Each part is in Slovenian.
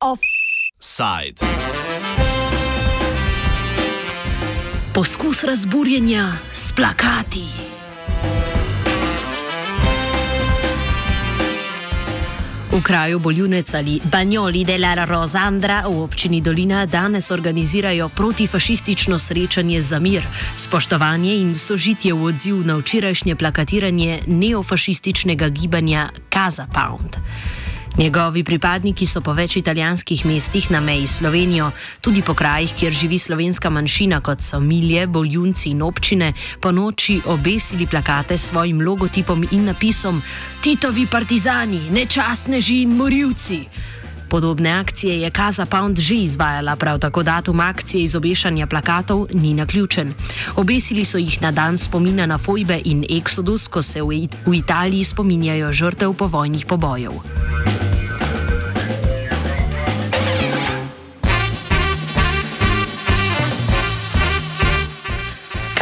Offside. Poskus razburjenja s plakati. V kraju Boljunec ali Banjoli della Rosandra v občini Dolina danes organizirajo protifašistično srečanje za mir, spoštovanje in sožitje v odziv na včerajšnje plakatiranje neofašističnega gibanja Kaza Pound. Njegovi pripadniki so po več italijanskih mestih na meji s Slovenijo, tudi po krajih, kjer živi slovenska manjšina, kot so Milje, Boljunci in občine, po noči obesili plakate s svojim logotipom in napisom: Titovi partizani, nečastneži in morilci. Podobne akcije je Kaza Pound že izvajala, prav tako datum akcije izobešanja plakatov ni naključen. Obesili so jih na dan spomina na Fojbe in Exodus, ko se v, Italiji spominjajo žrtev povojnih pobojev.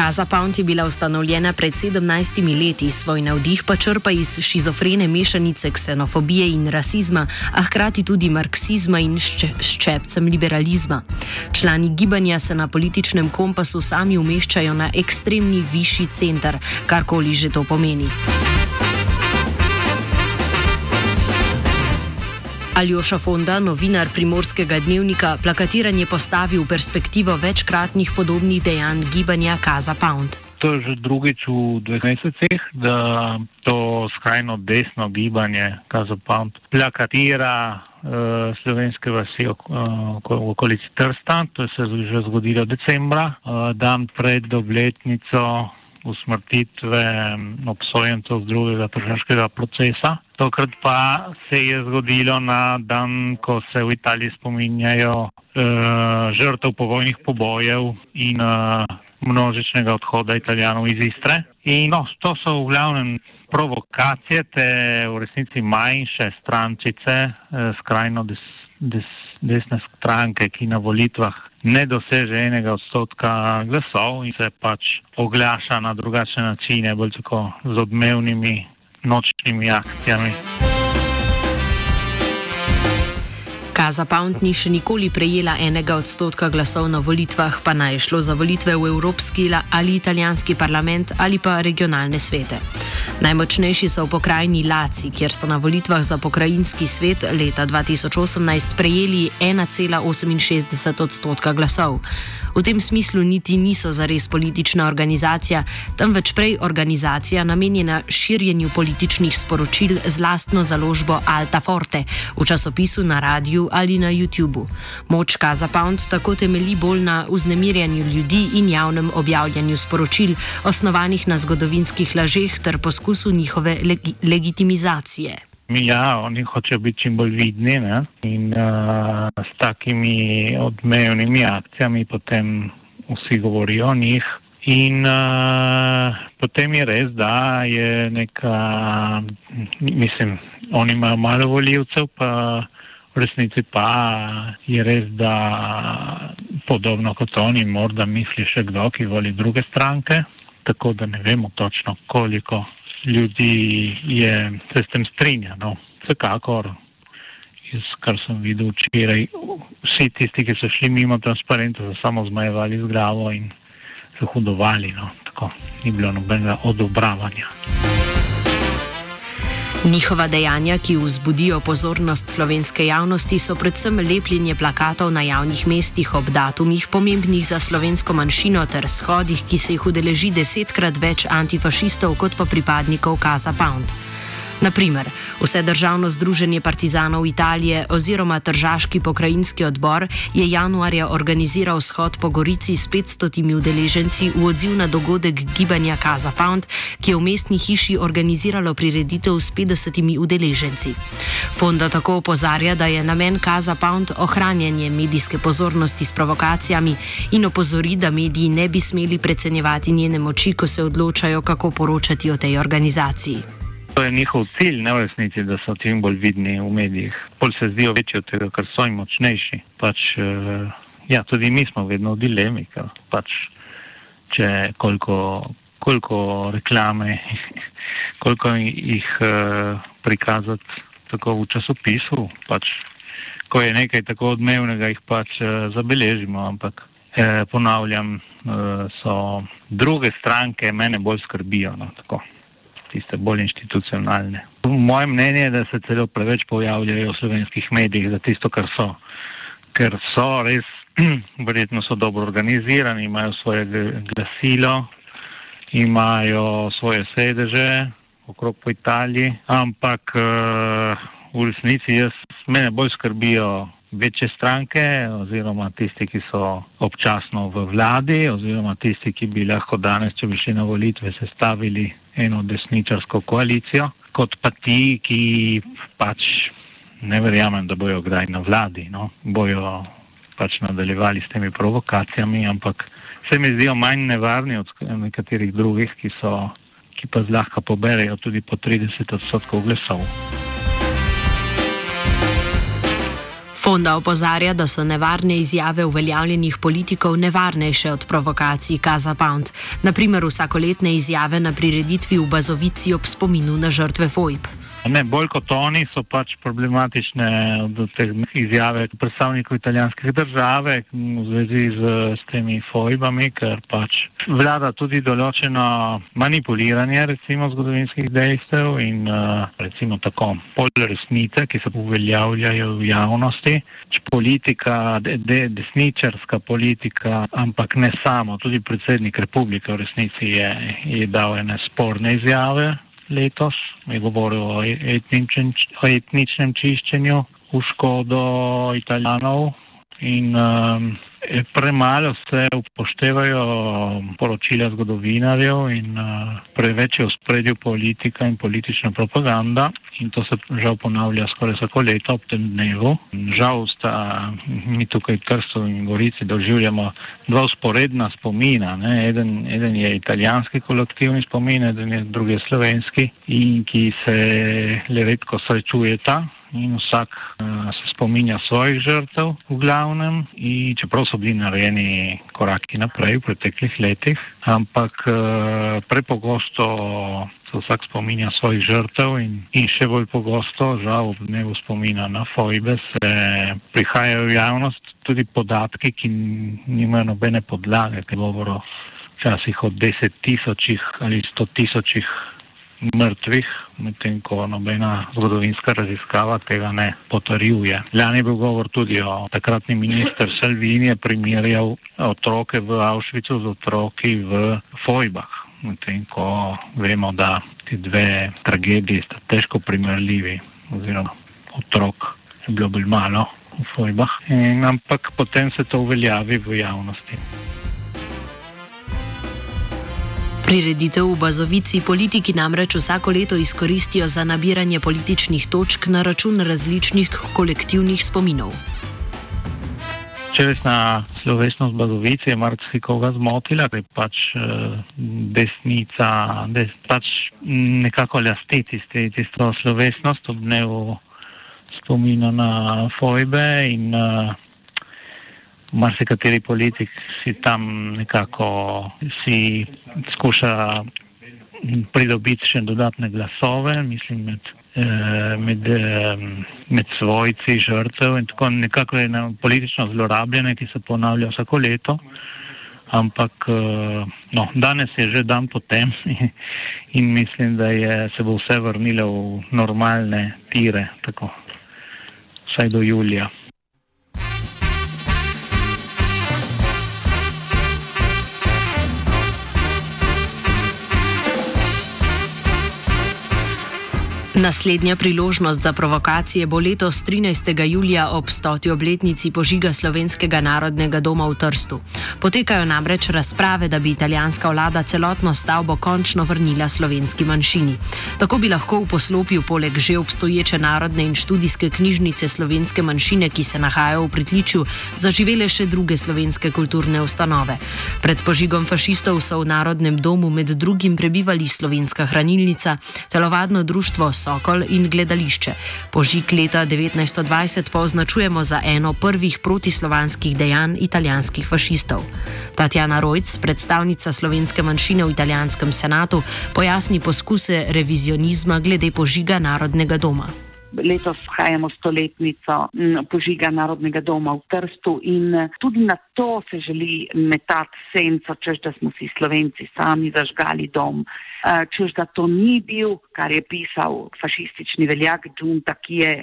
Kaza Pound je bila ustanovljena pred 17 leti, svoj navdih pa črpa iz šizofrene mešanice ksenofobije in rasizma, a hkrati tudi marksizma in ščepcem liberalizma. Člani gibanja se na političnem kompasu sami umeščajo na ekstremni višji center, karkoli že to pomeni. Aljoša Fonda, novinar primorskega dnevnika, plakatiranje postavi v perspektivo večkratnih podobnih dejanj gibanja Kaza Pound. To je že drugič v dveh mesecih, da to skrajno desno gibanje Kaza Pound plakatira uh, slovenske vasi uh, v okolici Trsta. To se je že zgodilo decembra, uh, dan pred obletnico usmrtitve obsojencev drugega tržaškega procesa. Tokrat pa se je zgodilo na dan, ko se v Italiji spominjajo uh, žrtev povojnih pobojev in uh, množičnega odhoda italijanov iz Istre. In no, to so v glavnem provokacije, te v resnici manjše strančice, uh, skrajno des, des, desne stranke, ki na volitvah ne doseže enega odstotka glasov in se pač oglaša na drugačne načine, bolj tako z odmevnimi nočnimi akcijami. Kaza Pound ni še nikoli prejela enega odstotka glasov na volitvah, pa naj šlo za volitve v Evropski ali italijanski parlament ali pa regionalne svete. Najmočnejši so v pokrajini Laci, kjer so na volitvah za pokrajinski svet leta 2018 prejeli 1,68 odstotka glasov. V tem smislu niti niso zares politična organizacija, temveč prej organizacija namenjena širjenju političnih sporočil z lastno založbo Alta Forte v časopisu, na radiju ali na YouTubu. Moč Kaza Pound tako temelji bolj na vznemirjanju ljudi in javnem objavljanju sporočil, osnovanih na zgodovinskih lažeh ter poskusu njihove leg legitimizacije. Ja, oni hočejo biti čim bolj vidni ne? in uh, s takimi odmevnimi akcijami potem vsi govorijo o njih. In uh, potem je res, da je neka, mislim, oni imajo malo voljivcev, pa v resnici pa je res, da podobno kot oni, morda misli še kdo, ki voli druge stranke, tako da ne vemo točno koliko ljudi je, se s tem strinja. No. Vsekakor, iz kar sem videl včeraj, vsi tisti, ki so šli mimo transparenta, so samo zmajevali z glavo in se hudovali. No. Tako ni bilo nobenega odobravanja. Njihova dejanja, ki vzbudijo pozornost slovenske javnosti, so predvsem lepljenje plakatov na javnih mestih ob datumih, pomembnih za slovensko manjšino, ter shodih, ki se jih udeleži desetkrat več antifašistov kot pa pripadnikov Kaza Pound. Naprimer, vse državno združenje partizanov Italije oziroma Tržaški pokrajinski odbor je januarja organiziral shod po Gorici s 500 udeleženci v odziv na dogodek gibanja Kaza Pound, ki je v mestni hiši organiziralo prireditev s 50 udeleženci. Fonda tako opozarja, da je namen Kaza Pound ohranjanje medijske pozornosti s provokacijami in opozori, da mediji ne bi smeli precenjevati njene moči, ko se odločajo, kako poročati o tej organizaciji. To je njihov cilj, ne v resnici, da so čim bolj vidni v medijih. Bolj se zdijo večji od tega, ker so jim močnejši. Pač, uh, ja, tudi mi smo vedno v dilemi, ker pač, če koliko, koliko reklame, koliko jih uh, prikazati tako v časopisu. Pač, ko je nekaj tako odmevnega, jih pač uh, zabeležimo, ampak eh, ponavljam, uh, so druge stranke mene bolj skrbijo. No, tako tiste bolj institucionalne. Moje mnenje je, da se celo preveč pojavljajo v slovenskih medijih za tisto, kar so. Ker so res, verjetno so dobro organizirani, imajo svoje glasilo, imajo svoje sedeže okrog po Italiji, ampak uh, v resnici jaz, mene bolj skrbijo večje stranke oziroma tisti, ki so občasno v vladi oziroma tisti, ki bi lahko danes, če bi šli na volitve, sestavili eno desničarsko koalicijo, kot pa ti, ki pač ne verjamem, da bojo kdaj na vladi, no? bojo pač nadaljevali s temi provokacijami, ampak se mi zdijo manj nevarni od nekaterih drugih, ki, so, ki pa zlahka poberejo tudi po 30 odstotkov glasov. Fonda opozarja, da so nevarne izjave uveljavljenih politikov nevarnejše od provokacij Kaza Pound, naprimer vsakoletne izjave na prireditvi v Bazovici ob spominu na žrtve FOIP. Ne, bolj kot oni so pač problematične teh izjave predstavnikov italijanske države v zvezi z, s temi fojbami, ker pač vlada tudi določeno manipuliranje recimo zgodovinskih dejstev in recimo tako pol resnice, ki se uveljavljajo v javnosti. Politika, de, de, desničarska politika, ampak ne samo, tudi predsednik republike v resnici je, je dal ene sporne izjave letos, je govoril o etničnem, o etničnem čiščenju v škodo italijanov in um, premalo se upoštevajo poročila zgodovinarjev in uh, preveč je v spredju politika in politična propaganda in to se žal ponavlja skoraj vsako leto ob tem dnevu. Žal sta mi tukaj v Trstu in Gorici doživljamo dva usporedna spomina. Eden, eden je italijanski kolektivni spomin, eden je drugi slovenski in ki se le redko srečujeta in vsak uh, se spominja svojih žrtev v glavnem, in čeprav so bili narejeni koraki naprej v preteklih letih, ampak uh, prepogosto se vsak spominja svojih žrtev in, in še bolj pogosto, žal ob dnevu spomina na fojbe, se prihajajo v javnost tudi podatki, ki nimajo nobene podlage, ki govorijo včasih o deset tisočih ali sto tisočih mrtvih, medtem ko nobena zgodovinska raziskava tega ne potrjuje. Lani je bil govor tudi o takratni minister Salvini, je primerjal otroke v Avšvicu z otroki v Fojbah, medtem ko vemo, da ti dve tragediji sta težko primerljivi, oziroma otrok je bilo bolj malo v Fojbah, In, ampak potem se to uveljavi v javnosti. Prireditev v Bazovici politiki namreč vsako leto izkoristijo za nabiranje političnih točk na račun različnih kolektivnih spominov. Včerajšnja slovesnost Bazovice je marsikoga zmotila, ker je pač eh, desnica des, pač nekako lastiti tisto slovesnost ob dnevu spomina na Fojbe in uh, marsikateri politik si tam nekako si skuša pridobiti še dodatne glasove, mislim, med, eh, med, med svojci, žrtev in tako nekako je politično zlorabljene, ki se ponavlja vsako leto. Ampak eh, no, danes je že dan potem in mislim, da je, se bo vse vrnilo v normalne tire, tako vsaj do julija. Naslednja priložnost za provokacije bo letos 13. julija ob 100. obletnici požiga Slovenskega narodnega doma v Trstu. Potekajo namreč razprave, da bi italijanska vlada celotno stavbo končno vrnila slovenski manjšini. Tako bi lahko v poslopju poleg že obstoječe narodne in študijske knjižnice slovenske manjšine, ki se nahajajo v pritličju, zaživele še druge slovenske kulturne ustanove. Pred požigom fašistov so v narodnem domu med drugim prebivali slovenska hranilnica, telovadno društvo Sokol in gledališče. Požig leta 1920 pa označujemo za eno prvih protislovanskih dejanj italijanskih fašistov. Tatjana Rojc, predstavnica slovenske manjšine v italijanskem senatu, pojasni poskuse revizionizma glede požiga Narodnega doma letos hajamo stoletnico požiga Narodnega doma v Trstu in eh, tudi na to se želi metati senco, čež da smo si Slovenci sami zažgali dom, eh, čež da to ni bil, kar je pisal fašistični veljak Džunta, ki je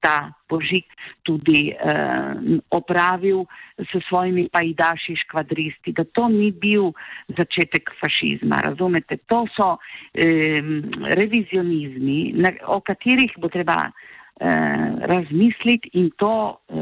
ta požig tudi eh, opravil s svojimi pajdaši škvadristi, da to ni bil začetek fašizma. Razumete, to so eh, revizionizmi, na, o katerih bo treba razmisliti in to eh,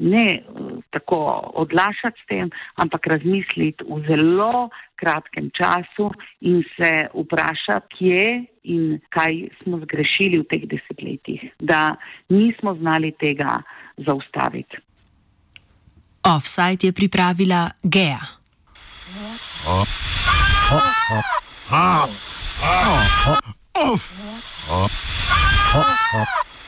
ne eh, tako odlašati s tem, ampak razmisliti v zelo kratkem času in se vprašati, kje in kaj smo zgrešili v teh desetletjih, da nismo znali tega zaustaviti. Offside je pripravila Gea.